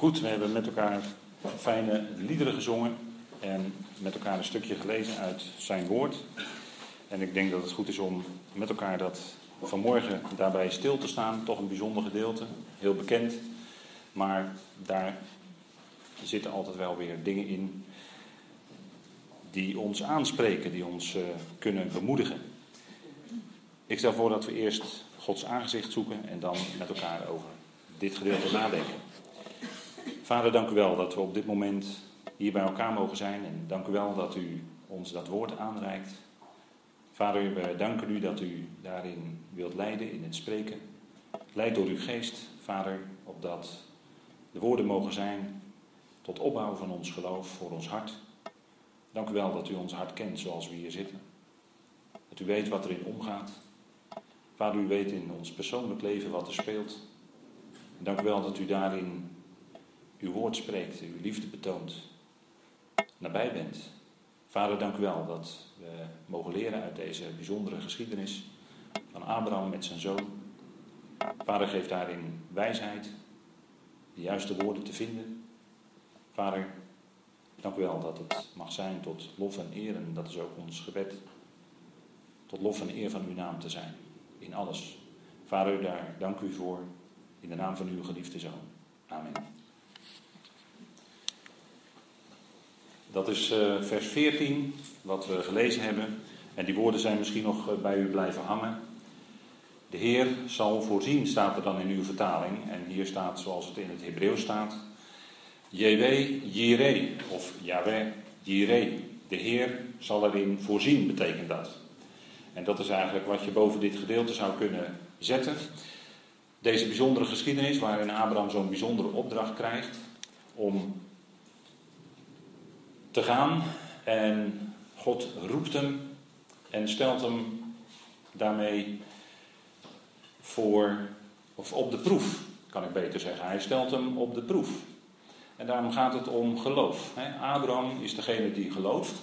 Goed, we hebben met elkaar fijne liederen gezongen en met elkaar een stukje gelezen uit zijn woord. En ik denk dat het goed is om met elkaar dat vanmorgen daarbij stil te staan. Toch een bijzonder gedeelte, heel bekend. Maar daar zitten altijd wel weer dingen in die ons aanspreken, die ons uh, kunnen bemoedigen. Ik stel voor dat we eerst Gods aangezicht zoeken en dan met elkaar over dit gedeelte nadenken. Vader, dank u wel dat we op dit moment hier bij elkaar mogen zijn en dank u wel dat u ons dat woord aanreikt. Vader, we danken u dat u daarin wilt leiden in het spreken. Leid door uw geest, Vader, opdat de woorden mogen zijn tot opbouw van ons geloof voor ons hart. Dank u wel dat u ons hart kent zoals we hier zitten. Dat u weet wat erin omgaat. Vader, u weet in ons persoonlijk leven wat er speelt. dank u wel dat u daarin uw woord spreekt, uw liefde betoont, nabij bent. Vader, dank u wel dat we mogen leren uit deze bijzondere geschiedenis van Abraham met zijn zoon. Vader, geeft daarin wijsheid, de juiste woorden te vinden. Vader, dank u wel dat het mag zijn tot lof en eer, en dat is ook ons gebed, tot lof en eer van uw naam te zijn, in alles. Vader, daar dank u voor, in de naam van uw geliefde zoon. Amen. Dat is uh, vers 14, wat we gelezen hebben. En die woorden zijn misschien nog eh, bij u blijven hangen. De Heer zal voorzien, staat er dan in uw vertaling. En hier staat zoals het in het Hebreeuws staat. Jewe Jireh, of Yahweh Jireh. De Heer zal erin voorzien, betekent dat. En dat is eigenlijk wat je boven dit gedeelte zou kunnen zetten. Deze bijzondere geschiedenis waarin Abraham zo'n bijzondere opdracht krijgt om te gaan. En God roept hem en stelt hem daarmee voor, of op de proef, kan ik beter zeggen. Hij stelt hem op de proef. En daarom gaat het om geloof. Abraham is degene die gelooft.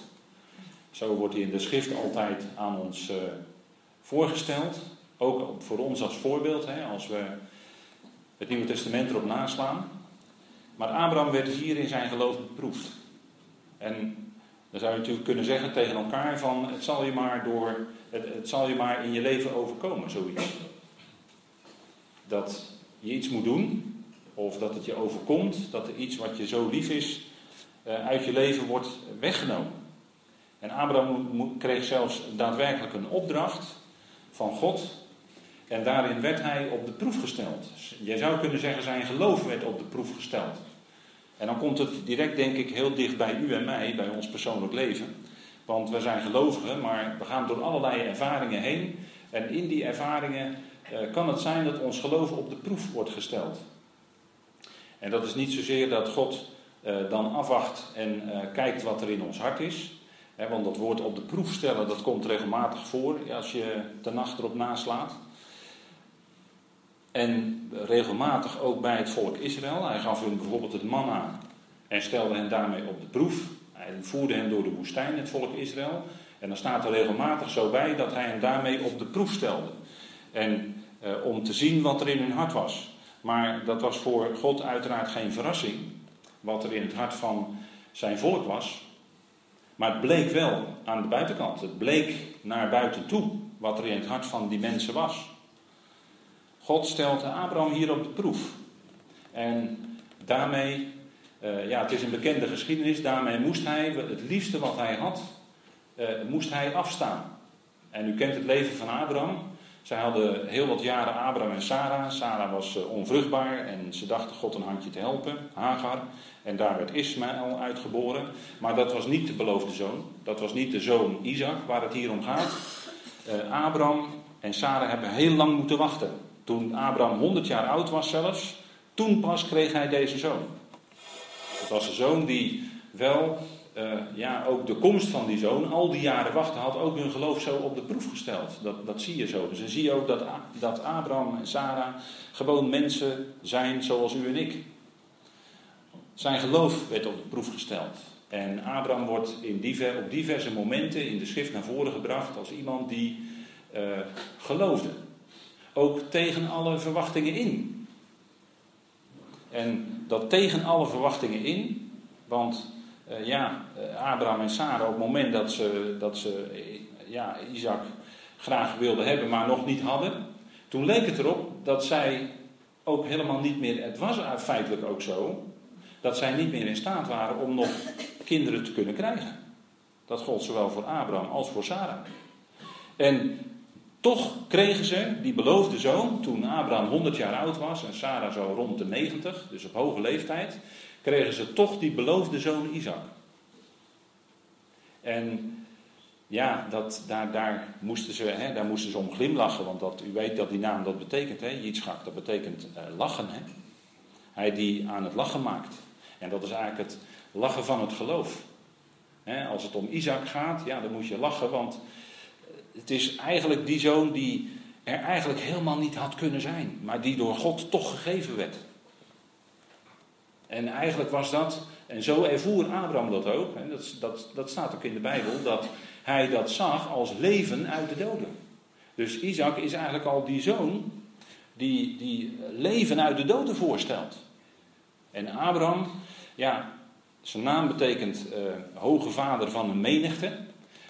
Zo wordt hij in de schrift altijd aan ons uh, voorgesteld. Ook voor ons als voorbeeld, als we het Nieuwe Testament erop naslaan. Maar Abraham werd hier in zijn geloof beproefd. En dan zou je natuurlijk kunnen zeggen tegen elkaar van het zal je maar door het, het zal je maar in je leven overkomen, zoiets. Dat je iets moet doen, of dat het je overkomt, dat er iets wat je zo lief is, uh, uit je leven wordt weggenomen. En Abraham kreeg zelfs daadwerkelijk een opdracht van God. En daarin werd hij op de proef gesteld. Je zou kunnen zeggen, zijn geloof werd op de proef gesteld. En dan komt het direct, denk ik, heel dicht bij u en mij, bij ons persoonlijk leven. Want we zijn gelovigen, maar we gaan door allerlei ervaringen heen. En in die ervaringen eh, kan het zijn dat ons geloof op de proef wordt gesteld. En dat is niet zozeer dat God eh, dan afwacht en eh, kijkt wat er in ons hart is. Want dat woord op de proef stellen, dat komt regelmatig voor als je de nacht erop naslaat. En regelmatig ook bij het volk Israël. Hij gaf hun bijvoorbeeld het manna en stelde hen daarmee op de proef. Hij voerde hen door de woestijn, het volk Israël. En dan staat er regelmatig zo bij dat hij hen daarmee op de proef stelde. En eh, om te zien wat er in hun hart was. Maar dat was voor God uiteraard geen verrassing. Wat er in het hart van zijn volk was. Maar het bleek wel aan de buitenkant. Het bleek naar buiten toe wat er in het hart van die mensen was. God stelt Abraham hier op de proef. En daarmee, uh, ja, het is een bekende geschiedenis, daarmee moest hij, het liefste wat hij had, uh, moest hij afstaan. En u kent het leven van Abraham. Zij hadden heel wat jaren Abraham en Sarah. Sarah was uh, onvruchtbaar en ze dachten God een handje te helpen, Hagar. En daar werd Ismaël uitgeboren. Maar dat was niet de beloofde zoon. Dat was niet de zoon Isaac, waar het hier om gaat. Abraham en Sarah hebben heel lang moeten wachten. Toen Abraham 100 jaar oud was zelfs, toen pas kreeg hij deze zoon. Het was een zoon die wel, uh, ja, ook de komst van die zoon, al die jaren wachten, had ook hun geloof zo op de proef gesteld. Dat, dat zie je zo. Dus dan zie je ook dat, dat Abraham en Sarah gewoon mensen zijn zoals u en ik. Zijn geloof werd op de proef gesteld. En Abraham wordt in op diverse momenten in de schrift naar voren gebracht als iemand die uh, geloofde. Ook tegen alle verwachtingen in. En dat tegen alle verwachtingen in. Want uh, ja, Abraham en Sarah, op het moment dat ze, dat ze ja, Isaac graag wilden hebben, maar nog niet hadden. Toen leek het erop dat zij ook helemaal niet meer, het was feitelijk ook zo, dat zij niet meer in staat waren om nog kinderen te kunnen krijgen. Dat gold zowel voor Abraham als voor Sarah. En toch kregen ze die beloofde zoon, toen Abraham 100 jaar oud was en Sarah zo rond de 90, dus op hoge leeftijd, kregen ze toch die beloofde zoon Isaac. En ja, dat, daar, daar, moesten ze, hè, daar moesten ze om glimlachen, want dat, u weet dat die naam dat betekent, hè, Yitzchak, dat betekent uh, lachen. Hè. Hij die aan het lachen maakt. En dat is eigenlijk het lachen van het geloof. Hè, als het om Isaac gaat, ja, dan moet je lachen, want het is eigenlijk die zoon die er eigenlijk helemaal niet had kunnen zijn, maar die door God toch gegeven werd. En eigenlijk was dat, en zo ervoer Abraham dat ook, dat, dat, dat staat ook in de Bijbel, dat hij dat zag als leven uit de doden. Dus Isaac is eigenlijk al die zoon die, die leven uit de doden voorstelt. En Abraham, ja, zijn naam betekent uh, hoge vader van een menigte.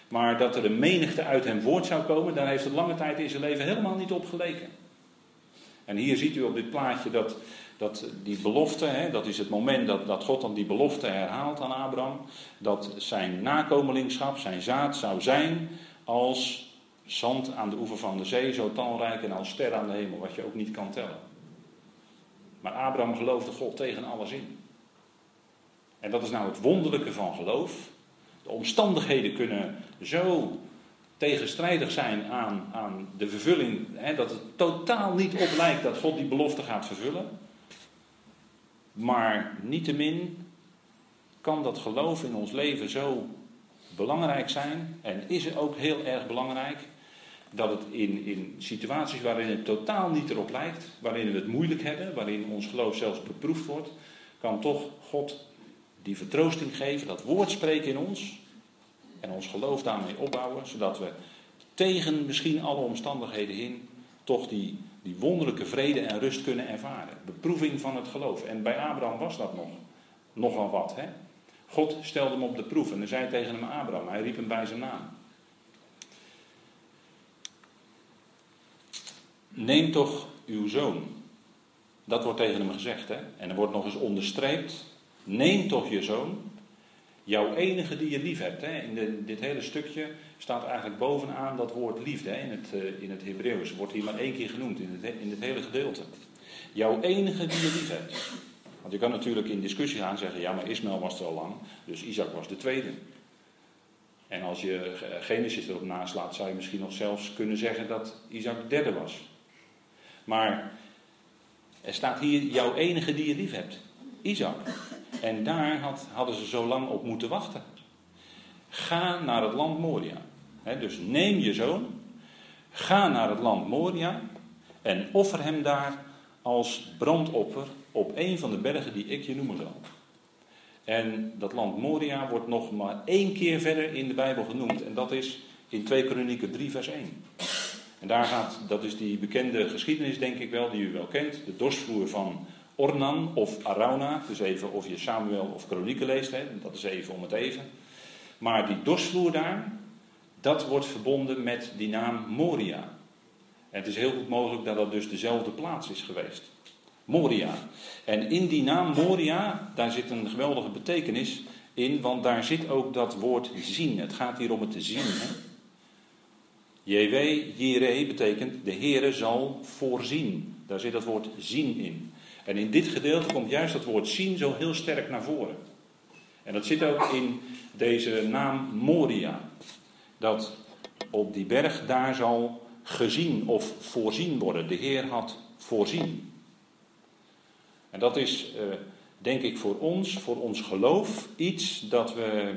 Maar dat er een menigte uit hem voort zou komen, daar heeft het lange tijd in zijn leven helemaal niet op geleken. En hier ziet u op dit plaatje dat dat die belofte, hè, dat is het moment dat, dat God dan die belofte herhaalt aan Abraham, dat zijn nakomelingschap, zijn zaad zou zijn als zand aan de oever van de zee, zo talrijk en als ster aan de hemel, wat je ook niet kan tellen. Maar Abraham geloofde God tegen alles in. En dat is nou het wonderlijke van geloof. De omstandigheden kunnen zo tegenstrijdig zijn aan, aan de vervulling, hè, dat het totaal niet op lijkt dat God die belofte gaat vervullen. Maar niettemin kan dat geloof in ons leven zo belangrijk zijn. En is het ook heel erg belangrijk dat het in, in situaties waarin het totaal niet erop lijkt, waarin we het moeilijk hebben, waarin ons geloof zelfs beproefd wordt, kan toch God die vertroosting geven, dat woord spreken in ons en ons geloof daarmee opbouwen, zodat we tegen misschien alle omstandigheden in toch die die wonderlijke vrede en rust kunnen ervaren. Beproeving van het geloof. En bij Abraham was dat nog. Nogal wat. Hè? God stelde hem op de proef en hij zei tegen hem Abraham. Hij riep hem bij zijn naam. Neem toch uw zoon. Dat wordt tegen hem gezegd. Hè? En er wordt nog eens onderstreept. Neem toch je zoon. Jouw enige die je lief hebt. Hè? In dit hele stukje staat eigenlijk bovenaan dat woord liefde hè? in het, uh, het Hebreeuws. Wordt hier maar één keer genoemd in het, in het hele gedeelte. Jouw enige die je lief hebt. Want je kan natuurlijk in discussie gaan zeggen: ja, maar Ismaël was er al lang, dus Isaac was de tweede. En als je Genesis erop naslaat, zou je misschien nog zelfs kunnen zeggen dat Isaac de derde was. Maar er staat hier jouw enige die je lief hebt, Isaac. En daar had, hadden ze zo lang op moeten wachten. Ga naar het land Moria. dus neem je zoon, ga naar het land Moria en offer hem daar als brandoffer op een van de bergen die ik je noemen zal. En dat land Moria wordt nog maar één keer verder in de Bijbel genoemd. En dat is in 2 Kronieken 3 vers 1. En daar gaat, dat is die bekende geschiedenis denk ik wel, die u wel kent. De dorsvloer van Ornan of Arauna. Dus even of je Samuel of Kronieken leest, hè, dat is even om het even. Maar die dorsvloer daar, dat wordt verbonden met die naam Moria. En het is heel goed mogelijk dat dat dus dezelfde plaats is geweest. Moria. En in die naam Moria, daar zit een geweldige betekenis in, want daar zit ook dat woord zien. Het gaat hier om het te zien. Hè? JW, Jireh betekent de Heere zal voorzien. Daar zit dat woord zien in. En in dit gedeelte komt juist dat woord zien zo heel sterk naar voren. En dat zit ook in deze naam Moria. Dat op die berg daar zal gezien of voorzien worden. De Heer had voorzien. En dat is, eh, denk ik, voor ons, voor ons geloof, iets dat, we,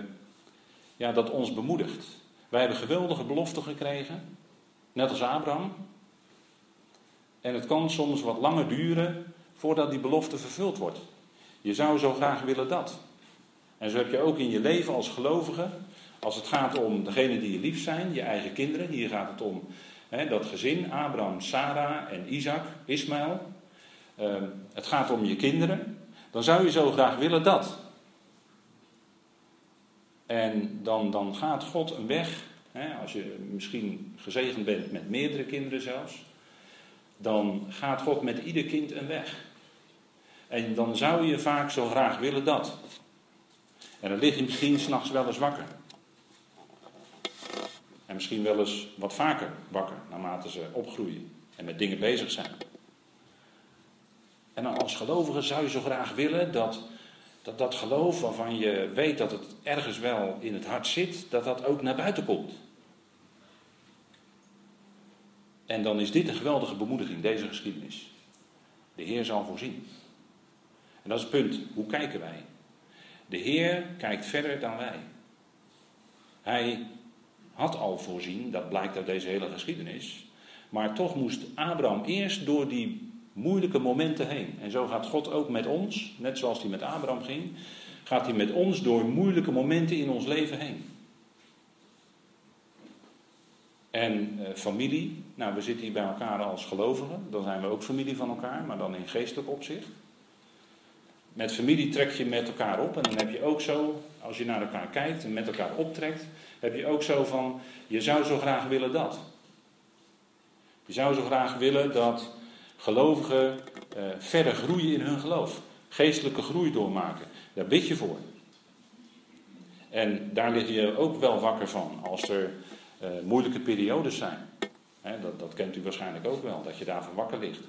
ja, dat ons bemoedigt. Wij hebben geweldige beloften gekregen, net als Abraham. En het kan soms wat langer duren voordat die belofte vervuld wordt. Je zou zo graag willen dat. En zo heb je ook in je leven als gelovige, als het gaat om degene die je lief zijn, je eigen kinderen. Hier gaat het om hè, dat gezin, Abraham, Sarah en Isaac, Ismaël. ehm, het gaat om je kinderen, dan zou je zo graag willen dat. En dan, dan gaat God een weg, hè, als je misschien gezegend bent met meerdere kinderen zelfs, dan gaat God met ieder kind een weg. En dan zou je vaak zo graag willen dat. En dan lig je misschien s'nachts wel eens wakker. En misschien wel eens wat vaker wakker, naarmate ze opgroeien en met dingen bezig zijn. En dan als gelovige zou je zo graag willen dat dat, dat geloof waarvan je weet dat het ergens wel in het hart zit, dat dat ook naar buiten komt. En dan is dit een geweldige bemoediging, deze geschiedenis. De Heer zal voorzien. En dat is het punt. Hoe kijken wij? De Heer kijkt verder dan wij. Hij had al voorzien, dat blijkt uit deze hele geschiedenis. Maar toch moest Abraham eerst door die moeilijke momenten heen. En zo gaat God ook met ons, net zoals hij met Abraham ging, gaat hij met ons door moeilijke momenten in ons leven heen. En eh, familie, nou we zitten hier bij elkaar als gelovigen, dan zijn we ook familie van elkaar, maar dan in geestelijk opzicht. Met familie trek je met elkaar op en dan heb je ook zo, als je naar elkaar kijkt en met elkaar optrekt, heb je ook zo van, je zou zo graag willen dat. Je zou zo graag willen dat gelovigen uh, verder groeien in hun geloof. Geestelijke groei doormaken. Daar bid je voor. En daar lig je ook wel wakker van als er uh, moeilijke periodes zijn. dat, dat kent u waarschijnlijk ook wel, dat je daarvan wakker ligt.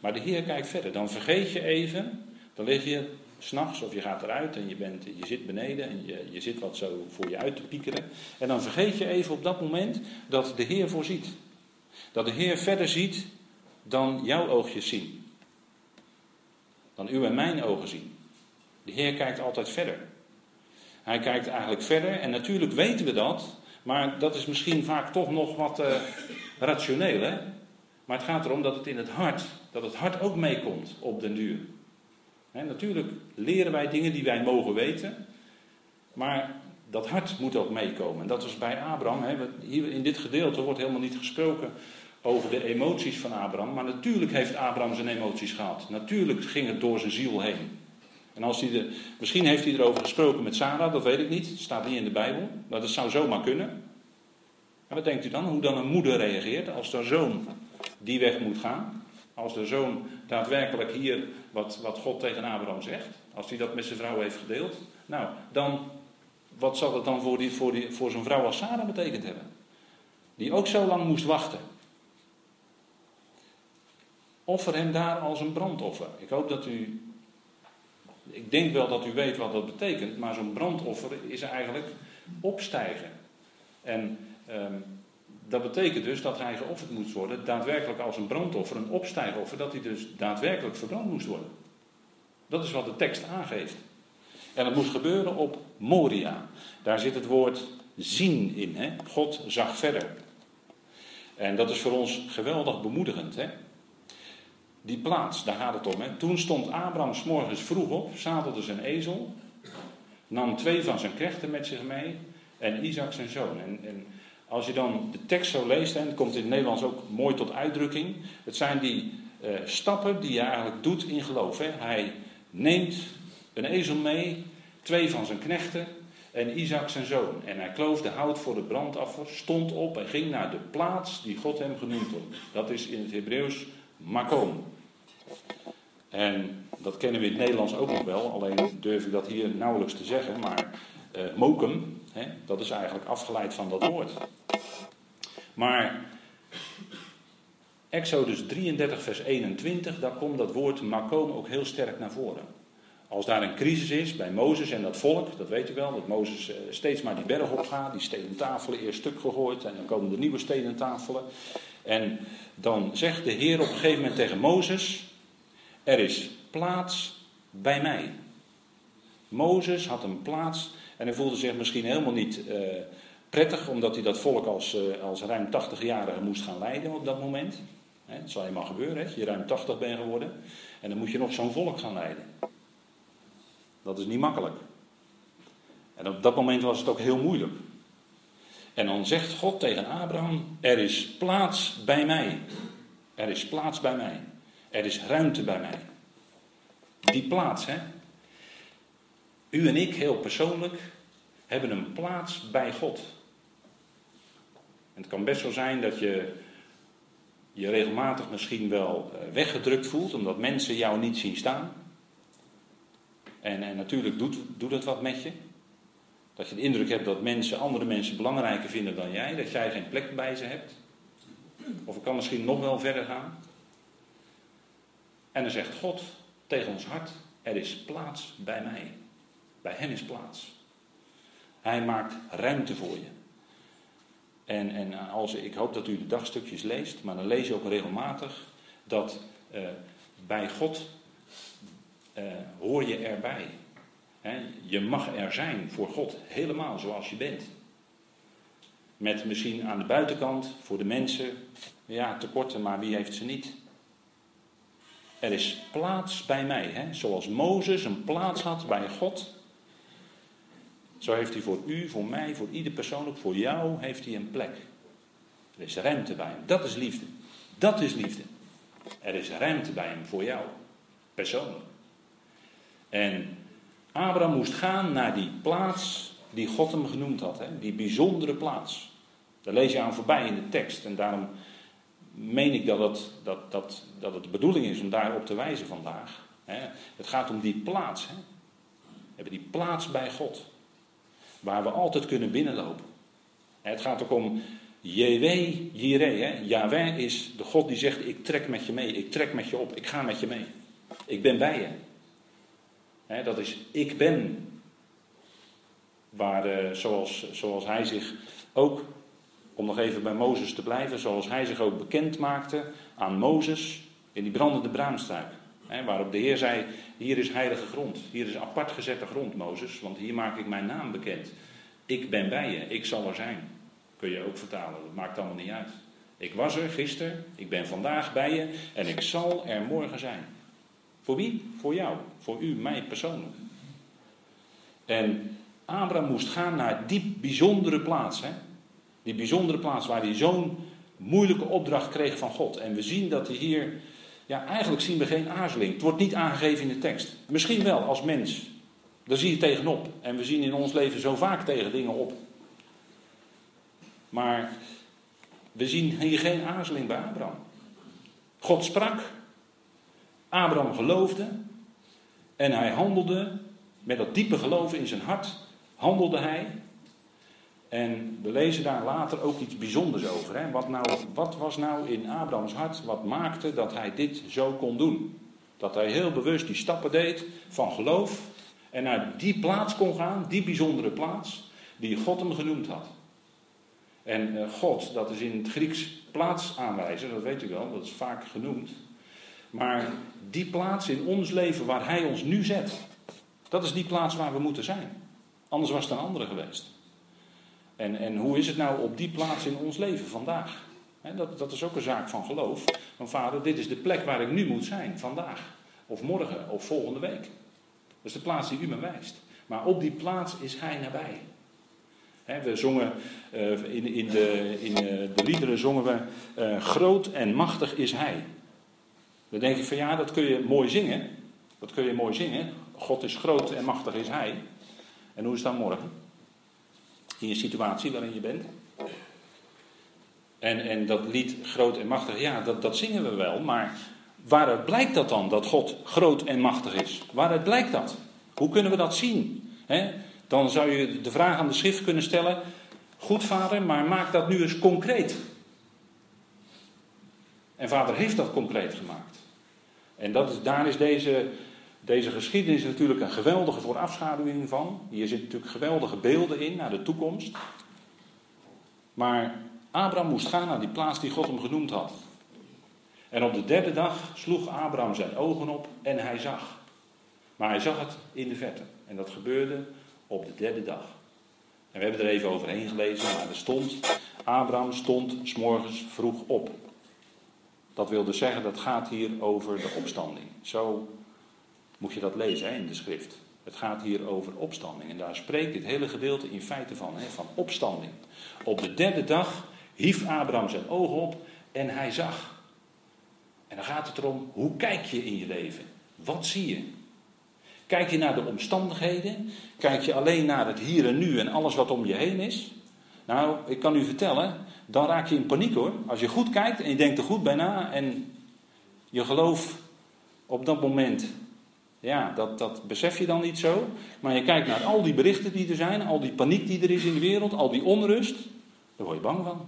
Maar de Heer kijkt verder. Dan vergeet je even, dan lig je s'nachts of je gaat eruit en je, bent, je zit beneden en je, je zit wat zo voor je uit te piekeren. En dan vergeet je even op dat moment dat de Heer voorziet. Dat de Heer verder ziet dan jouw oogjes zien. Dan uw en mijn ogen zien. De Heer kijkt altijd verder. Hij kijkt eigenlijk verder en natuurlijk weten we dat, maar dat is misschien vaak toch nog wat uh, rationeel. Hè? Maar het gaat erom dat het in het hart, dat het hart ook meekomt op den duur. Natuurlijk leren wij dingen die wij mogen weten, maar dat hart moet ook meekomen. En dat was bij Abraham. Hier in dit gedeelte wordt helemaal niet gesproken over de emoties van Abraham. Maar natuurlijk heeft Abraham zijn emoties gehad. Natuurlijk ging het door zijn ziel heen. En als hij de, misschien heeft hij erover gesproken met Sarah, dat weet ik niet. Het staat niet in de Bijbel. Maar dat zou zomaar kunnen. En wat denkt u dan? Hoe dan een moeder reageert als de zoon die weg moet gaan? Als de zoon daadwerkelijk hier wat, wat God tegen Abraham zegt. Als hij dat met zijn vrouw heeft gedeeld. Nou, dan, wat zal het dan voor, die, voor, die, voor zo'n vrouw als Sarah betekend hebben? Die ook zo lang moest wachten. Offer hem daar als een brandoffer. Ik hoop dat u. Ik denk wel dat u weet wat dat betekent, maar zo'n brandoffer is eigenlijk opstijgen. En ehm, dat betekent dus dat hij geofferd moest worden, daadwerkelijk als een brandoffer, een opstijgoffer, dat hij dus daadwerkelijk verbrand moest worden. Dat is wat de tekst aangeeft. En dat moest gebeuren op Moria. Daar zit het woord zien in. Hè? God zag verder. En dat is voor ons geweldig bemoedigend. Hè? Die plaats, daar gaat het om. Toen stond Abraham s morgens vroeg op, zadelde zijn ezel, nam twee van zijn knechten met zich mee en Isaac zijn zoon. En, en als je dan de tekst zo leest, en het komt in het Nederlands ook mooi tot uitdrukking, het zijn die uh, stappen die je eigenlijk doet in geloof. Hè. Hij neemt een ezel mee, twee van zijn knechten en Isaac zijn zoon. En hij kloofde hout voor de brandaffer, stond op en ging naar de plaats die God hem genoemd had. Dat is in het Hebreeuws Makom. En dat kennen we in het Nederlands ook nog wel, alleen durf ik dat hier nauwelijks te zeggen, maar uh, mokum, dat is eigenlijk afgeleid van dat woord. Maar Exodus 33, vers 21, daar komt dat woord makom ook heel sterk naar voren. Als daar een crisis is bij Mozes en dat volk, dat weet u wel, dat Mozes eh, steeds maar die berg opgaat, die stenen tafelen eerst stuk gegooid en dan komen er nieuwe stenen tafelen. En dan zegt de Heer op een gegeven moment tegen Mozes: Er is plaats bij mij. Mozes had een plaats en hij voelde zich misschien helemaal niet uh, prettig, omdat hij dat volk als, uh, als ruim 80-jarige moest gaan leiden op dat moment. He, dat zal helemaal gebeuren, hè? als je ruim 80 bent geworden. En dan moet je nog zo'n volk gaan leiden. Dat is niet makkelijk. En op dat moment was het ook heel moeilijk. En dan zegt God tegen Abraham: Er is plaats bij mij. Er is plaats bij mij. Er is ruimte bij mij. Die plaats, hè. U en ik, heel persoonlijk, hebben een plaats bij God. En het kan best wel zijn dat je je regelmatig misschien wel eh, weggedrukt voelt, omdat mensen jou niet zien staan. En, en natuurlijk doet, doet het wat met je. Dat je de indruk hebt dat mensen, andere mensen belangrijker vinden dan jij, dat jij geen plek bij ze hebt. Of het kan misschien nog wel verder gaan. En dan zegt God tegen ons hart: Er is plaats bij mij. Hem is plaats. Hij maakt ruimte voor je. En, en als, ik hoop dat u de dagstukjes leest, maar dan lees je ook regelmatig dat uh, bij God uh, hoor je erbij. Je mag er zijn voor God, helemaal zoals je bent. Met misschien aan de buitenkant voor de mensen, ja, tekorten, maar wie heeft ze niet? Er is plaats bij mij, hè? zoals Mozes een plaats had bij God. Zo heeft hij voor u, voor mij, voor ieder persoonlijk, voor jou heeft hij een plek. Er is ruimte bij hem. Dat is liefde. Dat is liefde. Er is ruimte bij hem voor jou, persoonlijk. En Abraham moest gaan naar die plaats die God hem genoemd had, hè? die bijzondere plaats. Daar lees je aan voorbij in de tekst. En daarom meen ik dat het, dat, dat, dat het de bedoeling is om daarop te wijzen vandaag. Hè? Het gaat om die plaats. Hè? We hebben die plaats bij God. Waar we altijd kunnen binnenlopen. Het gaat ook om Jewe Jireh. Yahweh is de God die zegt: Ik trek met je mee, ik trek met je op, ik ga met je mee. Ik ben bij je dat is ik ben. Waar, uh, zoals, zoals hij zich ook, om nog even bij Mozes te blijven, zoals hij zich ook bekend maakte aan Mozes in die brandende braamstruik. Waarop de Heer zei, hier is heilige grond, hier is apart gezette grond Mozes, want hier maak ik mijn naam bekend. Ik ben bij je, ik zal er zijn. Kun je ook vertalen, dat maakt allemaal niet uit. Ik was er gisteren, ik ben vandaag bij je en ik zal er morgen zijn. Voor wie? Voor jou. Voor u, mij persoonlijk. En Abraham moest gaan naar die bijzondere plaats. Die bijzondere plaats waar hij zo'n moeilijke opdracht kreeg van God. En we zien dat hij hier. Ja, eigenlijk zien we geen aarzeling. Het wordt niet aangegeven in de tekst. Misschien wel als mens. Daar zie je tegenop. En we zien in ons leven zo vaak tegen dingen op. Maar we zien hier geen aarzeling bij Abraham. God sprak. Abraham geloofde en hij handelde met dat diepe geloof in zijn hart, handelde hij. En we lezen daar later ook iets bijzonders over. Hè? Wat, nou, wat was nou in Abrahams hart wat maakte dat hij dit zo kon doen? Dat hij heel bewust die stappen deed van geloof en naar die plaats kon gaan, die bijzondere plaats die God hem genoemd had. En uh, God, dat is in het Grieks plaats aanwijzen, dat weet u wel, dat is vaak genoemd. Maar die plaats in ons leven waar Hij ons nu zet, dat is die plaats waar we moeten zijn. Anders was het een andere geweest. En, en hoe is het nou op die plaats in ons leven vandaag? dat, dat is ook een zaak van geloof. Van vader, dit is de plek waar ik nu moet zijn, vandaag. Of morgen, of volgende week. Dat is de plaats die u me wijst. Maar op die plaats is Hij nabij. we zongen uh, in, in, de, in uh, de liederen zongen we uh, groot en machtig is Hij. Dan denk ik van ja, dat kun je mooi zingen. Dat kun je mooi zingen. God is groot en machtig is Hij. En hoe is dan morgen? In je situatie waarin je bent. En, en dat lied groot en machtig, ja, dat, dat zingen we wel. Maar waaruit blijkt dat dan, dat God groot en machtig is? Waaruit blijkt dat? Hoe kunnen we dat zien? Dan zou je de vraag aan de schrift kunnen stellen. Goed vader, maar maak dat nu eens concreet. En vader heeft dat concreet gemaakt. En dat is, daar is deze, deze geschiedenis natuurlijk een geweldige voorafschaduwing van. Hier zitten natuurlijk geweldige beelden in naar de toekomst. Maar Abraham moest gaan naar die plaats die God hem genoemd had. En op de derde dag sloeg Abraham zijn ogen op en hij zag. Maar hij zag het in de verte. En dat gebeurde op de derde dag. En we hebben er even overheen gelezen, maar er stond, Abraham stond s'morgens vroeg op. Dat wil dus zeggen, dat gaat hier over de opstanding. Zo moet je dat lezen hè, in de schrift. Het gaat hier over opstanding. En daar spreekt dit hele gedeelte in feite van, hè, van opstanding. Op de derde dag hief Abraham zijn ogen op en hij zag. En dan gaat het erom, hoe kijk je in je leven? Wat zie je? Kijk je naar de omstandigheden? Kijk je alleen naar het hier en nu en alles wat om je heen is? Nou, ik kan u vertellen, dan raak je in paniek hoor. Als je goed kijkt en je denkt er goed bij na en je geloof op dat moment, ja, dat, dat besef je dan niet zo. Maar je kijkt naar al die berichten die er zijn, al die paniek die er is in de wereld, al die onrust, daar word je bang van.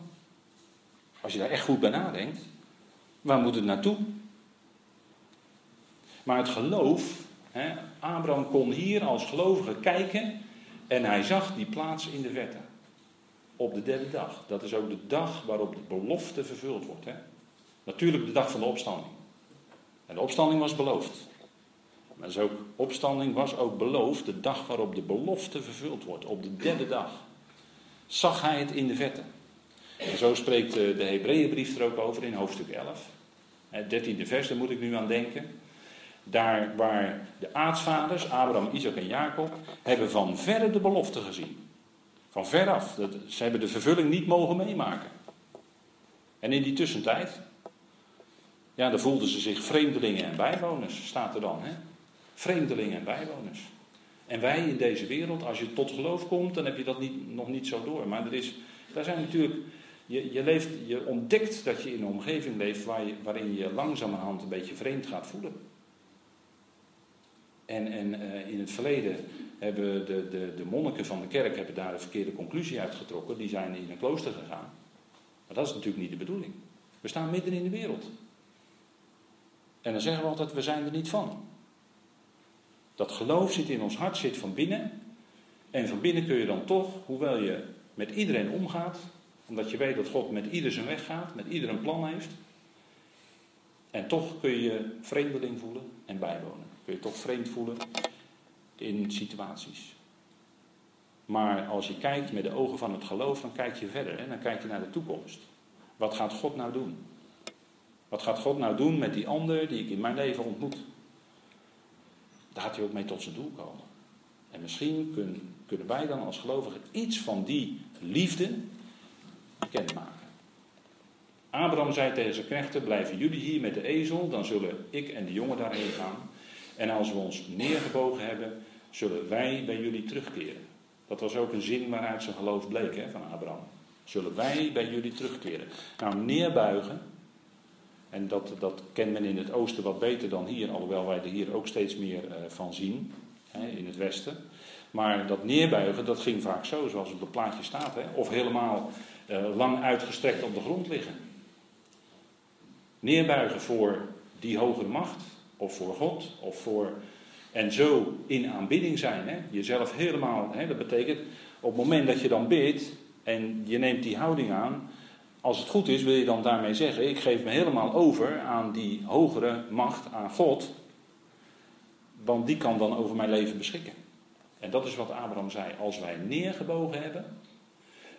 Als je daar echt goed bij nadenkt, waar moet het naartoe? Maar het geloof, hè, Abraham kon hier als gelovige kijken en hij zag die plaats in de verte. Op de derde dag. Dat is ook de dag waarop de belofte vervuld wordt. Hè? Natuurlijk de dag van de opstanding. En de opstanding was beloofd. Maar ook, opstanding was ook beloofd de dag waarop de belofte vervuld wordt. Op de derde dag. Zag hij het in de vette. En zo spreekt de Hebreeënbrief er ook over in hoofdstuk 11. Het dertiende vers, daar moet ik nu aan denken. Daar waar de aartsvaders, Abraham, Isaac en Jacob, hebben van verre de belofte gezien. Van veraf. Ze hebben de vervulling niet mogen meemaken. En in die tussentijd, ja, dan voelden ze zich vreemdelingen en bijwoners, staat er dan. Hè? Vreemdelingen en bijwoners. En wij in deze wereld, als je tot geloof komt, dan heb je dat niet, nog niet zo door. Maar er is, daar zijn natuurlijk, je, je, leeft, je ontdekt dat je in een omgeving leeft waar je, waarin je langzamerhand een beetje vreemd gaat voelen. En, en uh, in het verleden hebben de, de, de monniken van de kerk hebben daar een verkeerde conclusie uitgetrokken. Die zijn in een klooster gegaan. Maar dat is natuurlijk niet de bedoeling. We staan midden in de wereld. En dan zeggen we altijd, we zijn er niet van. Dat geloof zit in ons hart, zit van binnen. En van binnen kun je dan toch, hoewel je met iedereen omgaat, omdat je weet dat God met ieder zijn weg gaat, met ieder een plan heeft. En toch kun je je vreemdeling voelen en bijwonen. Kun je toch vreemd voelen in situaties. Maar als je kijkt met de ogen van het geloof, dan kijk je verder. Hè? Dan kijk je naar de toekomst. Wat gaat God nou doen? Wat gaat God nou doen met die ander die ik in mijn leven ontmoet? Daar gaat hij ook mee tot zijn doel komen. En misschien kunnen, kunnen wij dan als gelovigen iets van die liefde bekendmaken. Abraham zei tegen zijn knechten: Blijven jullie hier met de ezel, dan zullen ik en de jongen daarheen gaan. En als we ons neergebogen hebben, zullen wij bij jullie terugkeren. Dat was ook een zin waaruit zijn geloof bleek hè, van Abraham. Zullen wij bij jullie terugkeren. Nou, neerbuigen, en dat, dat kent men in het oosten wat beter dan hier, alhoewel wij er hier ook steeds meer uh, van zien, hè, in het westen. Maar dat neerbuigen, dat ging vaak zo, zoals op het plaatje staat. Hè, of helemaal uh, lang uitgestrekt op de grond liggen. Neerbuigen voor die hogere macht, of voor God, of voor en zo in aanbidding zijn. Hè? Jezelf helemaal, hè? dat betekent op het moment dat je dan bidt en je neemt die houding aan, als het goed is wil je dan daarmee zeggen, ik geef me helemaal over aan die hogere macht, aan God, want die kan dan over mijn leven beschikken. En dat is wat Abraham zei, als wij neergebogen hebben,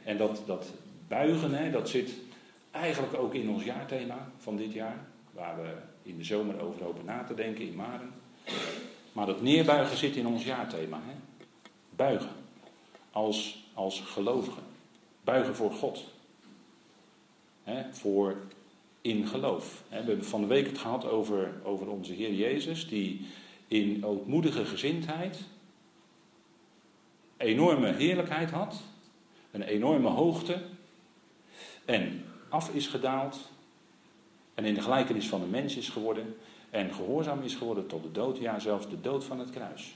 en dat, dat buigen, hè, dat zit eigenlijk ook in ons jaarthema van dit jaar, waar we in de zomer over hopen na te denken in Maren. Maar dat neerbuigen zit in ons jaarthema. Hè? Buigen. Als, als gelovigen. Buigen voor God. Hè? Voor in geloof. We hebben van de week het gehad over, over onze Heer Jezus, die in ootmoedige gezindheid enorme heerlijkheid had, een enorme hoogte, en af is gedaald, en in de gelijkenis van de mens is geworden, en gehoorzaam is geworden tot de dood, ja zelfs de dood van het kruis.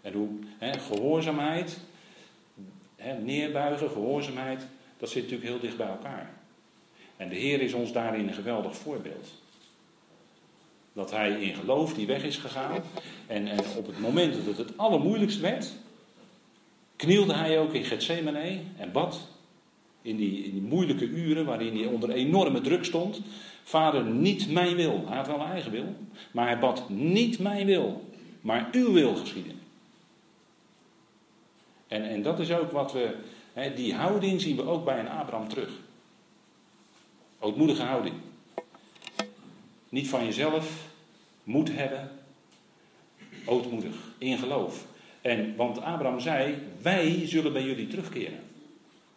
En hoe hè, gehoorzaamheid, hè, neerbuigen, gehoorzaamheid, dat zit natuurlijk heel dicht bij elkaar. En de Heer is ons daarin een geweldig voorbeeld. Dat hij in geloof die weg is gegaan. En, en op het moment dat het het allermoeilijkst werd, knielde hij ook in Gethsemane en bad. In die, in die moeilijke uren waarin hij onder enorme druk stond. Vader, niet mijn wil. Hij had wel een eigen wil. Maar hij bad, niet mijn wil, maar uw wil geschieden. En, en dat is ook wat we, die houding zien we ook bij een Abraham terug. Ootmoedige houding. Niet van jezelf, moed hebben, ootmoedig, in geloof. En, want Abraham zei, wij zullen bij jullie terugkeren.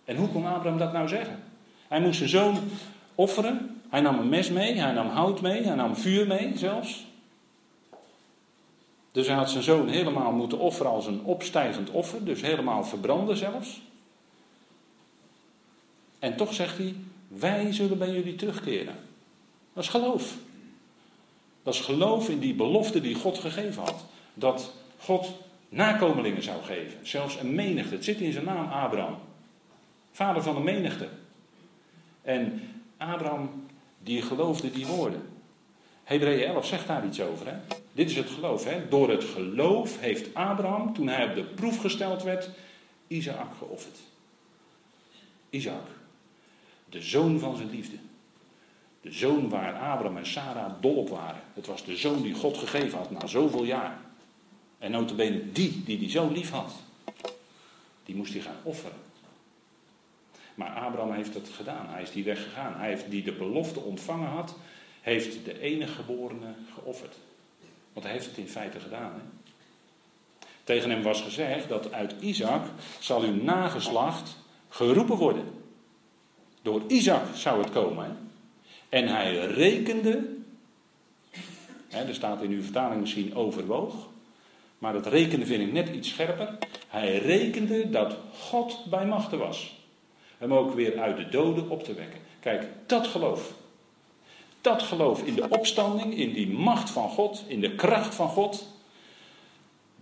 En hoe kon Abraham dat nou zeggen? Hij moest zijn zoon offeren Hij nam een mes mee, hij nam hout mee, hij nam vuur mee zelfs. Dus hij had zijn zoon helemaal moeten offeren als een opstijgend offer, dus helemaal verbranden zelfs. En toch zegt hij, wij zullen bij jullie terugkeren. Dat is geloof. Dat is geloof in die belofte die God gegeven had. Dat God nakomelingen zou geven. Zelfs een menigte. Het zit in zijn naam Abraham. Vader van een menigte. En Abraham, die geloofde die woorden. Hebreeën 11 zegt daar iets over. Hè? Dit is het geloof. Hè? Door het geloof heeft Abraham, toen hij op de proef gesteld werd, Isaac geofferd. Isaac. De zoon van zijn liefde. De zoon waar Abraham en Sarah dol op waren. Het was de zoon die God gegeven had na zoveel jaar. En notabene die, die die zo lief had. Die moest hij gaan offeren. Maar Abraham heeft het gedaan. Hij is die weg gegaan. Hij heeft die de belofte ontvangen had, heeft de enige geborene geofferd. Want hij heeft het in feite gedaan. Hè? Tegen hem was gezegd dat uit Isaac zal uw nageslacht geroepen worden. Door Isaac zou het komen. En hij rekende, hè, er staat in uw vertaling misschien overwoog, maar dat rekende vind ik net iets scherper. Hij rekende dat God bij machten was. Hem ook weer uit de doden op te wekken. Kijk, dat geloof. Dat geloof in de opstanding, in die macht van God, in de kracht van God.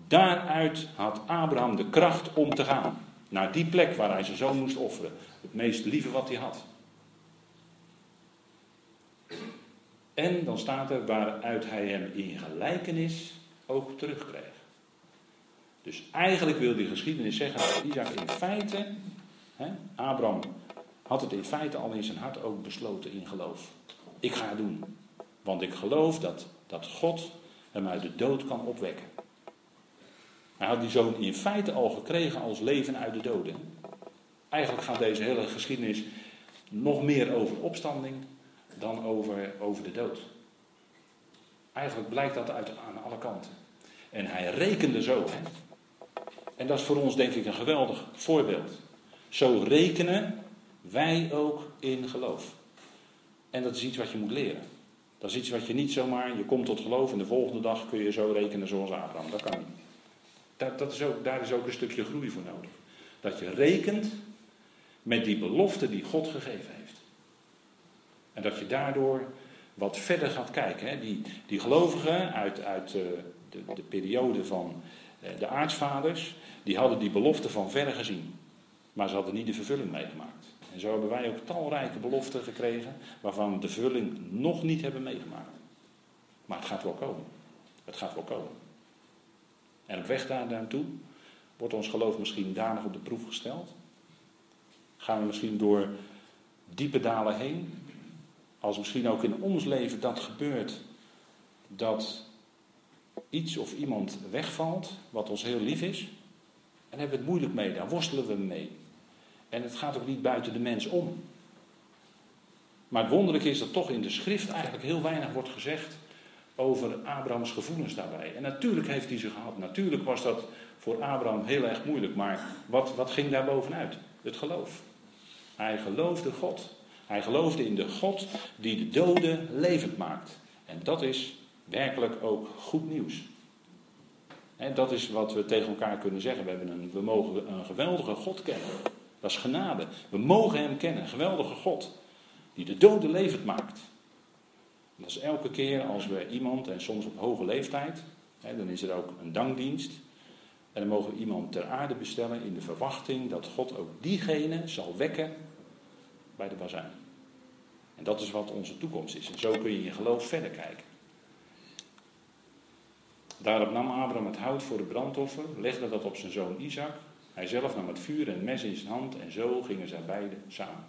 Daaruit had Abraham de kracht om te gaan. Naar die plek waar hij zijn zoon moest offeren. Het meest lieve wat hij had. En dan staat er waaruit hij hem in gelijkenis ook terugkreeg. Dus eigenlijk wil die geschiedenis zeggen dat Isaac in feite, hè, Abraham had het in feite al in zijn hart ook besloten in geloof. Ik ga het doen. Want ik geloof dat, dat God hem uit de dood kan opwekken. Hij had die zoon in feite al gekregen als leven uit de doden. Eigenlijk gaat deze hele geschiedenis nog meer over opstanding dan over, over de dood. Eigenlijk blijkt dat uit aan alle kanten. En hij rekende zo. Hè? En dat is voor ons denk ik een geweldig voorbeeld. Zo rekenen wij ook in geloof. En dat is iets wat je moet leren. Dat is iets wat je niet zomaar, je komt tot geloof en de volgende dag kun je zo rekenen zoals Abraham. Dat kan niet. Dat, dat is ook, daar is ook een stukje groei voor nodig. Dat je rekent met die belofte die God gegeven heeft. En dat je daardoor wat verder gaat kijken. Hè. Die, die gelovigen uit, uit uh, de, de, periode van uh, de aartsvaders, die hadden die belofte van verre gezien. Maar ze hadden niet de vervulling meegemaakt. En zo hebben wij ook talrijke beloften gekregen waarvan we de vervulling nog niet hebben meegemaakt. Maar het gaat wel komen. Het gaat wel komen. En op weg daar wordt ons geloof misschien danig op de proef gesteld. Gaan we misschien door diepe dalen heen. Als misschien ook in ons leven dat gebeurt, dat iets of iemand wegvalt, wat ons heel lief is. En hebben we het moeilijk mee, daar worstelen we mee. En het gaat ook niet buiten de mens om. Maar het wonderlijke is dat toch in de schrift eigenlijk heel weinig wordt gezegd over Abrahams gevoelens daarbij. En natuurlijk heeft hij ze gehad. Natuurlijk was dat voor Abraham heel erg moeilijk. Maar wat, wat ging daar bovenuit? Het geloof. Hij geloofde God. Hij geloofde in de God die de doden levend maakt. En dat is werkelijk ook goed nieuws. Dat is wat we tegen elkaar kunnen zeggen. We, hebben een, we mogen een geweldige God kennen. Dat is genade. We mogen Hem kennen. Geweldige God. Die de doden levend maakt. Dat is elke keer als we iemand, en soms op hoge leeftijd, hè, dan is er ook een dankdienst. En dan mogen we iemand ter aarde bestellen in de verwachting dat God ook diegene zal wekken bij de bazuin. En dat is wat onze toekomst is. En zo kun je in geloof verder kijken. Daarop nam Abraham het hout voor het brandoffer, legde dat op zijn zoon Isaac. Hij zelf nam het vuur en het mes in zijn hand en zo gingen zij beiden samen.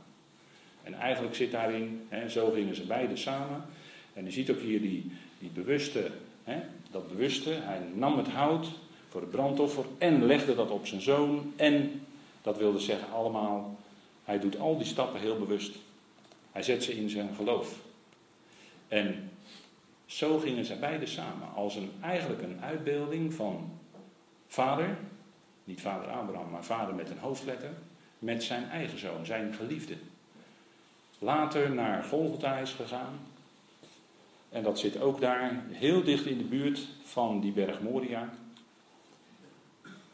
En eigenlijk zit daarin, hè, zo gingen ze beiden samen. En je ziet ook hier die, die bewuste, hè, dat bewuste. Hij nam het hout voor het brandoffer en legde dat op zijn zoon. En, dat wilde zeggen allemaal, hij doet al die stappen heel bewust. Hij zet ze in zijn geloof. En zo gingen ze beiden samen, als een, eigenlijk een uitbeelding van vader, niet vader Abraham, maar vader met een hoofdletter, met zijn eigen zoon, zijn geliefde. later naar Golgotha is gegaan. En dat zit ook daar, heel dicht in de buurt van die berg Moria.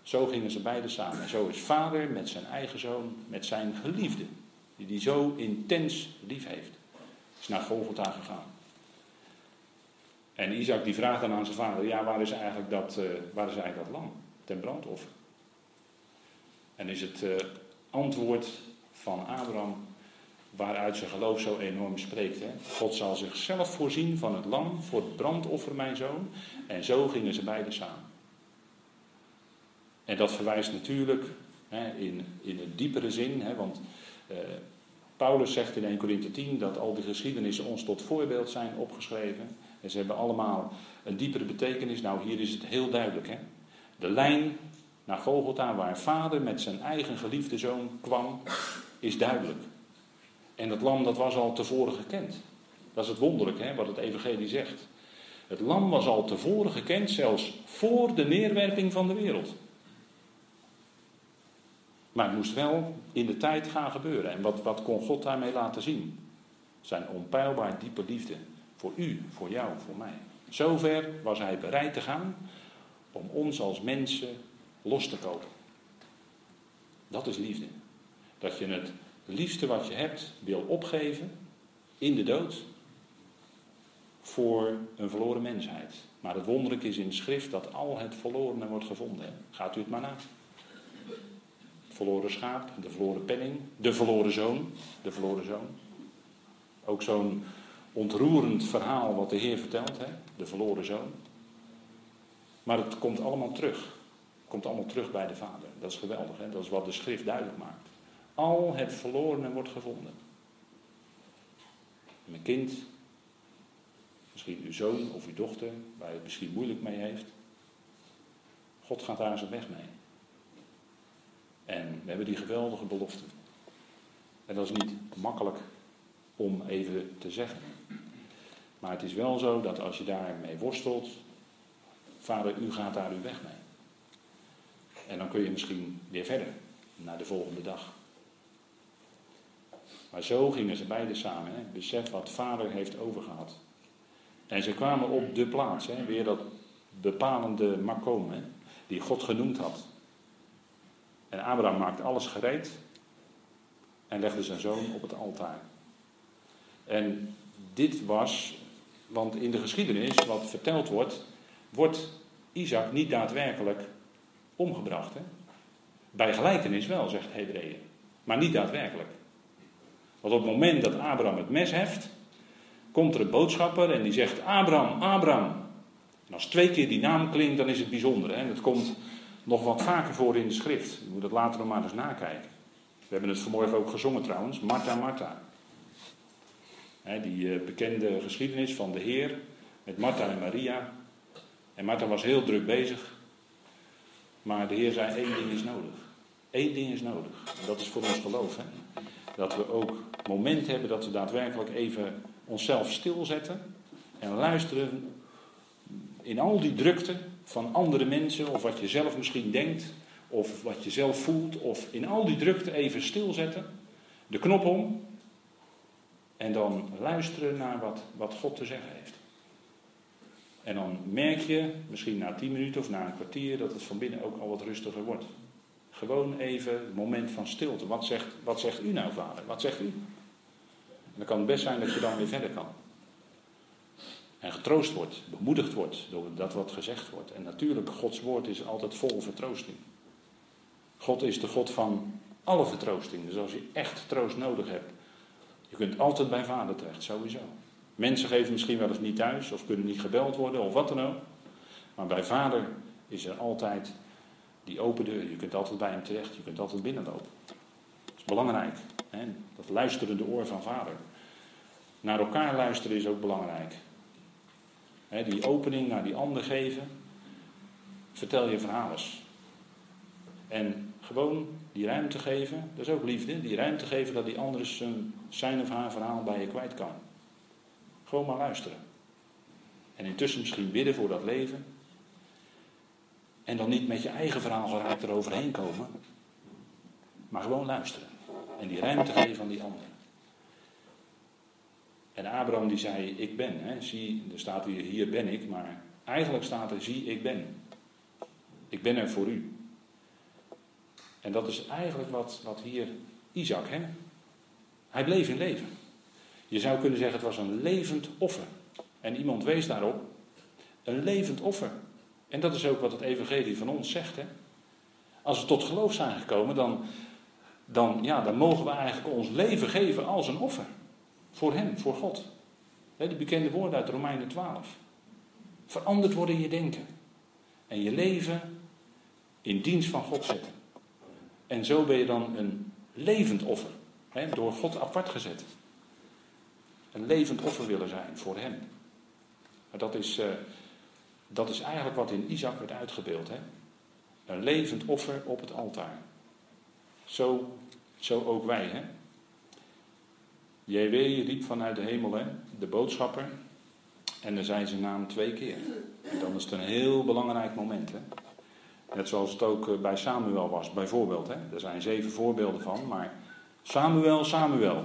Zo gingen ze beiden samen. En zo is vader met zijn eigen zoon, met zijn geliefde, die hij zo intens lief heeft, is naar Golgotha gegaan. En Isaac die vraagt dan aan zijn vader, ja waar is eigenlijk dat, uh, waar is eigenlijk dat lam ten brandoffer? En is het uh, antwoord van Abraham waaruit zijn geloof zo enorm spreekt. Hè? God zal zichzelf voorzien van het lam voor het brandoffer, mijn zoon. En zo gingen ze beiden samen. En dat verwijst natuurlijk hè, in, in een diepere zin, hè, want eh, Paulus zegt in 1 Corinthië 10 dat al die geschiedenissen ons tot voorbeeld zijn opgeschreven. En ze hebben allemaal een diepere betekenis. Nou, hier is het heel duidelijk. Hè? De lijn naar Golgotha, waar vader met zijn eigen geliefde zoon kwam, is duidelijk. En dat lam dat was al tevoren gekend. Dat is het wonderlijke hè, wat het evangelie zegt. Het lam was al tevoren gekend, zelfs voor de neerwerping van de wereld. Maar het moest wel in de tijd gaan gebeuren. En wat, wat kon God daarmee laten zien? Zijn onpeilbaar diepe liefde. Voor u, voor jou, voor mij. Zover was hij bereid te gaan om ons als mensen los te kopen. Dat is liefde. Dat je het liefste wat je hebt wil opgeven in de dood voor een verloren mensheid. Maar het wonderlijk is in de schrift dat al het verlorene wordt gevonden. Gaat u het maar na. Het verloren schaap, de verloren penning, de verloren zoon, de verloren zoon. Ook zo'n ontroerend verhaal wat de Heer vertelt, hè? de verloren zoon. Maar het komt allemaal terug. Het komt allemaal terug bij de Vader. Dat is geweldig, hè? dat is wat de schrift duidelijk maakt. Al het verlorene wordt gevonden. Mijn kind, misschien uw zoon of uw dochter, waar je het misschien moeilijk mee heeft. God gaat daar zijn weg mee. En we hebben die geweldige belofte. En dat is niet makkelijk om even te zeggen. Maar het is wel zo dat als je daarmee worstelt, vader, u gaat daar uw weg mee. En dan kun je misschien weer verder naar de volgende dag. Maar zo gingen ze beiden samen. Hè. Besef wat vader heeft overgehad. En ze kwamen op de plaats. Hè. Weer dat bepalende makoom. Hè, die God genoemd had. En Abraham maakt alles gereed. En legde zijn zoon op het altaar. En dit was, want in de geschiedenis, wat verteld wordt, wordt Isaac niet daadwerkelijk omgebracht. Hè? Bij gelijkenis wel, zegt Hebreeën. Maar niet daadwerkelijk. Want op het moment dat Abraham het mes heft, komt er een boodschapper en die zegt: Abraham, Abraham. En als twee keer die naam klinkt, dan is het bijzonder. Hè? Het komt nog wat vaker voor in de schrift. Je moet het later nog maar eens nakijken. We hebben het vanmorgen ook gezongen trouwens: Martha, Martha. die eh, bekende geschiedenis van de Heer met Martha en Maria. En Martha was heel druk bezig. Maar de Heer zei: één ding is nodig. Eén ding is nodig. En dat is voor ons geloof. Hè? Dat we ook moment hebben dat we daadwerkelijk even onszelf stilzetten en luisteren in al die drukte van andere mensen of wat je zelf misschien denkt of wat je zelf voelt of in al die drukte even stilzetten, de knop om en dan luisteren naar wat, wat God te zeggen heeft. En dan merk je, misschien na tien minuten of na een kwartier, dat het van binnen ook al wat rustiger wordt. Gewoon even een moment van stilte. Wat zegt, wat zegt u nou, vader? Wat zegt u? En dan kan het best zijn dat je dan weer verder kan. En getroost wordt, bemoedigd wordt door dat wat gezegd wordt. En natuurlijk, Gods woord is altijd vol vertroosting. God is de God van alle vertroosting. Dus als je echt troost nodig hebt, je kunt altijd bij vader terecht, sowieso. Mensen geven misschien wel eens niet thuis of kunnen niet gebeld worden of wat dan ook. Maar bij vader is er altijd die open deur. Je kunt altijd bij hem terecht, je kunt altijd binnenlopen. Dat is belangrijk. Hè? Dat luisterende oor van vader. Naar elkaar luisteren is ook belangrijk. Hè, die opening naar die ander geven. Vertel je verhalen. En gewoon die ruimte geven, dat is ook liefde. Die ruimte geven dat die ander zijn, zijn of haar verhaal bij je kwijt kan. Gewoon maar luisteren. En intussen misschien bidden voor dat leven. En dan niet met je eigen verhaal geraakt eroverheen komen. Maar gewoon luisteren. En die ruimte geven aan die ander. En Abraham die zei, ik ben. Hè. Zie, er staat hier, hier ben ik, maar eigenlijk staat er, zie, ik ben. Ik ben er voor u. En dat is eigenlijk wat, wat hier Isaac, hè? hij bleef in leven. Je zou kunnen zeggen, het was een levend offer. En iemand wees daarop, een levend offer. En dat is ook wat het evangelie van ons zegt. Hè? Als we tot geloof zijn gekomen, dan, dan, ja, dan mogen we eigenlijk ons leven geven als een offer. Voor Hem, voor God. Die bekende woorden uit Romeinen 12. Veranderd worden in je denken. En je leven in dienst van God zetten. En zo ben je dan een levend offer. Door God apart gezet. Een levend offer willen zijn voor Hem. Dat is, uh, dat is eigenlijk wat in Isaac werd uitgebeeld. Hè? Een levend offer op het altaar. Zo, zo ook wij. Hè? JW riep vanuit de hemel, hè? de boodschapper. En dan zijn zijn naam twee keer. En dan is het een heel belangrijk moment. Hè? Net zoals het ook eh, bij Samuel was, bijvoorbeeld. Hè? Er zijn zeven voorbeelden van, maar Samuel, Samuel.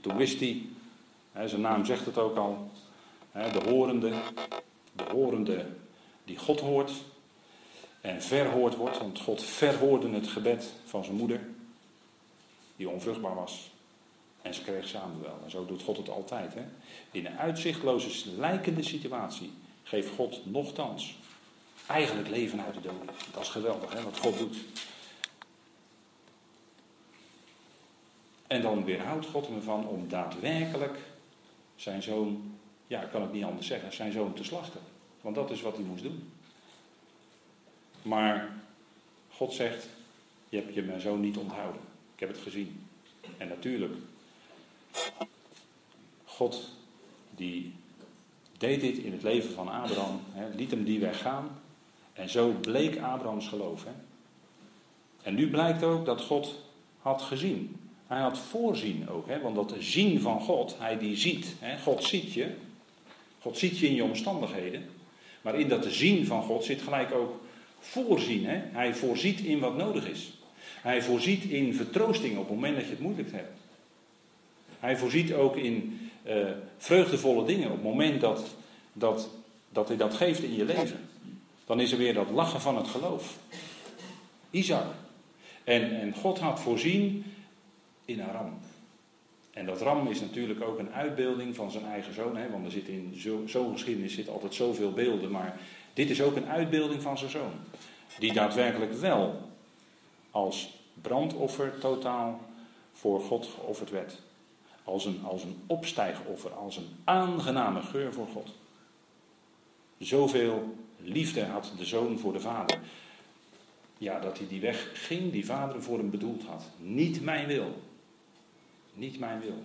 toen wist hij, hè, zijn naam zegt het ook al, hè, de horende, de horende die God hoort en verhoord wordt, want God verhoorde het gebed van zijn moeder, die onvruchtbaar was. En ze kreeg Samuel. En zo doet God het altijd. Hè? In een uitzichtloze, lijkende situatie geeft God nogthans eigenlijk leven uit de doden. Dat is geweldig hè, wat God doet. En dan weerhoudt God hem ervan om daadwerkelijk zijn zoon, ja, ik kan het niet anders zeggen, zijn zoon te slachten. Want dat is wat hij moest doen. Maar God zegt, je hebt je mijn zoon niet onthouden. Ik heb het gezien. En natuurlijk, God die deed dit in het leven van Abraham, hè, liet hem die weg gaan. En zo bleek Abrahams geloof. Hè. En nu blijkt ook dat God had gezien. Hij had voorzien ook, hè, want dat zien van God, hij die ziet. Hè, God ziet je. God ziet je in je omstandigheden. Maar in dat zien van God zit gelijk ook voorzien. Hè. Hij voorziet in wat nodig is. Hij voorziet in vertroosting op het moment dat je het moeilijk hebt. Hij voorziet ook in uh, vreugdevolle dingen op het moment dat, dat, dat hij dat geeft in je leven. Dan is er weer dat lachen van het geloof. Isaac. En, en God had voorzien in een ram. En dat ram is natuurlijk ook een uitbeelding van zijn eigen zoon. Hè, want er zit in zo'n zo geschiedenis zit altijd zoveel beelden. Maar dit is ook een uitbeelding van zijn zoon. Die daadwerkelijk wel als brandoffer totaal voor God geofferd werd. Als een, als een opstijgoffer, als een aangename geur voor God. Zoveel liefde had de zoon voor de vader. Ja, dat hij die weg ging die vader voor hem bedoeld had. Niet mijn wil, niet mijn wil.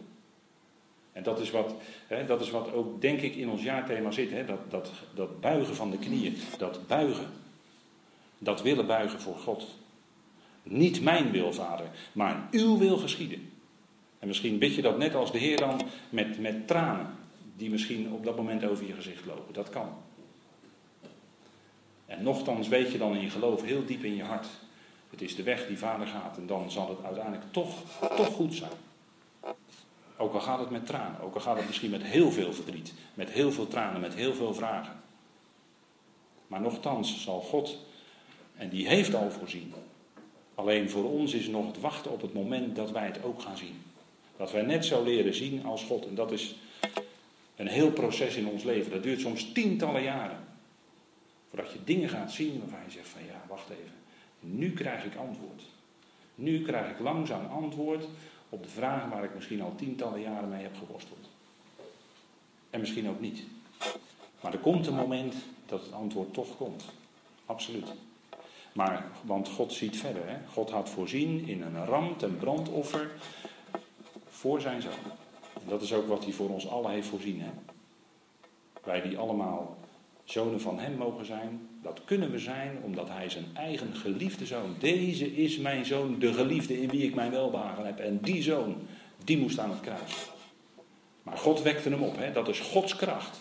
En dat is wat, hè, dat is wat ook, denk ik, in ons jaarthema zit. Hè, dat, dat, dat buigen van de knieën. Dat buigen. Dat willen buigen voor God. Niet mijn wil, vader, maar uw wil geschieden. En misschien bid je dat net als de Heer dan met, met tranen. Die misschien op dat moment over je gezicht lopen. Dat kan. En nochtans weet je dan in je geloof heel diep in je hart. Het is de weg die vader gaat. En dan zal het uiteindelijk toch, toch goed zijn. Ook al gaat het met tranen, ook al gaat het misschien met heel veel verdriet, met heel veel tranen, met heel veel vragen. Maar nochtans zal God, en die heeft al voorzien. Alleen voor ons is nog het wachten op het moment dat wij het ook gaan zien. Dat wij net zo leren zien als God. En dat is een heel proces in ons leven. Dat duurt soms tientallen jaren. Voordat je dingen gaat zien waarvan je zegt van ja, wacht even. Nu krijg ik antwoord. Nu krijg ik langzaam antwoord op de vragen waar ik misschien al tientallen jaren mee heb geworsteld. En misschien ook niet. Maar er komt een moment dat het antwoord toch komt. Absoluut. Maar, want God ziet verder. Hè? God had voorzien in een ram ten brandoffer voor zijn zoon. En dat is ook wat hij voor ons allen heeft voorzien. Hè? Wij die allemaal zonen van hem mogen zijn, dat kunnen we zijn omdat hij zijn eigen geliefde zoon, deze is mijn zoon, de geliefde in wie ik mijn welbehagen heb. En die zoon, die moest aan het kruis. Maar God wekte hem op, hè? dat is Gods kracht.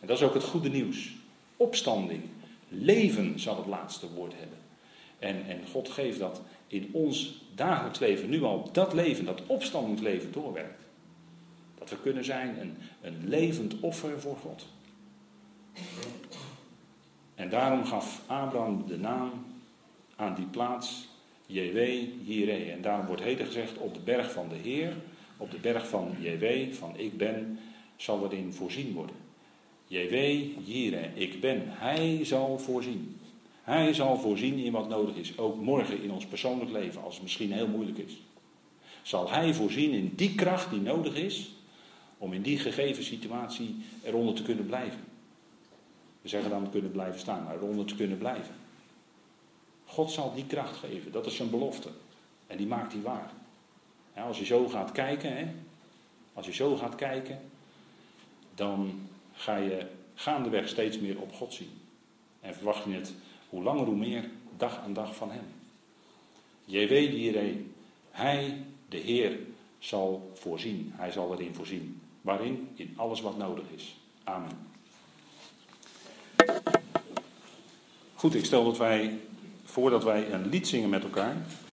En dat is ook het goede nieuws. Opstanding, leven zal het laatste woord hebben. En, en God geeft dat in ons dagelijks leven nu al dat leven, dat opstandingsleven doorwerkt. Dat we kunnen zijn een, een levend offer voor God. En daarom gaf Abraham de naam aan die plaats JW Jireh. En daarom wordt heden gezegd op de berg van de Heer, op de berg van JW, van ik ben, zal erin voorzien worden. JW Jireh, ik ben. Hij zal voorzien. Hij zal voorzien in wat nodig is. Ook morgen in ons persoonlijk leven, als het misschien heel moeilijk is. Zal Hij voorzien in die kracht die nodig is om in die gegeven situatie eronder te kunnen blijven. We zeggen dan kunnen blijven staan, maar eronder te kunnen blijven. God zal die kracht geven, dat is zijn belofte. En die maakt hij waar. als je zo gaat kijken, hè, als je zo gaat kijken, dan ga je gaandeweg steeds meer op God zien. En verwacht je het hoe langer hoe meer dag aan dag van Hem. JW Jireh, Hij, de Heer, zal voorzien. Hij zal erin voorzien. Waarin? In alles wat nodig is. Amen. Goed, ik stel dat wij, voordat wij een lied zingen met elkaar,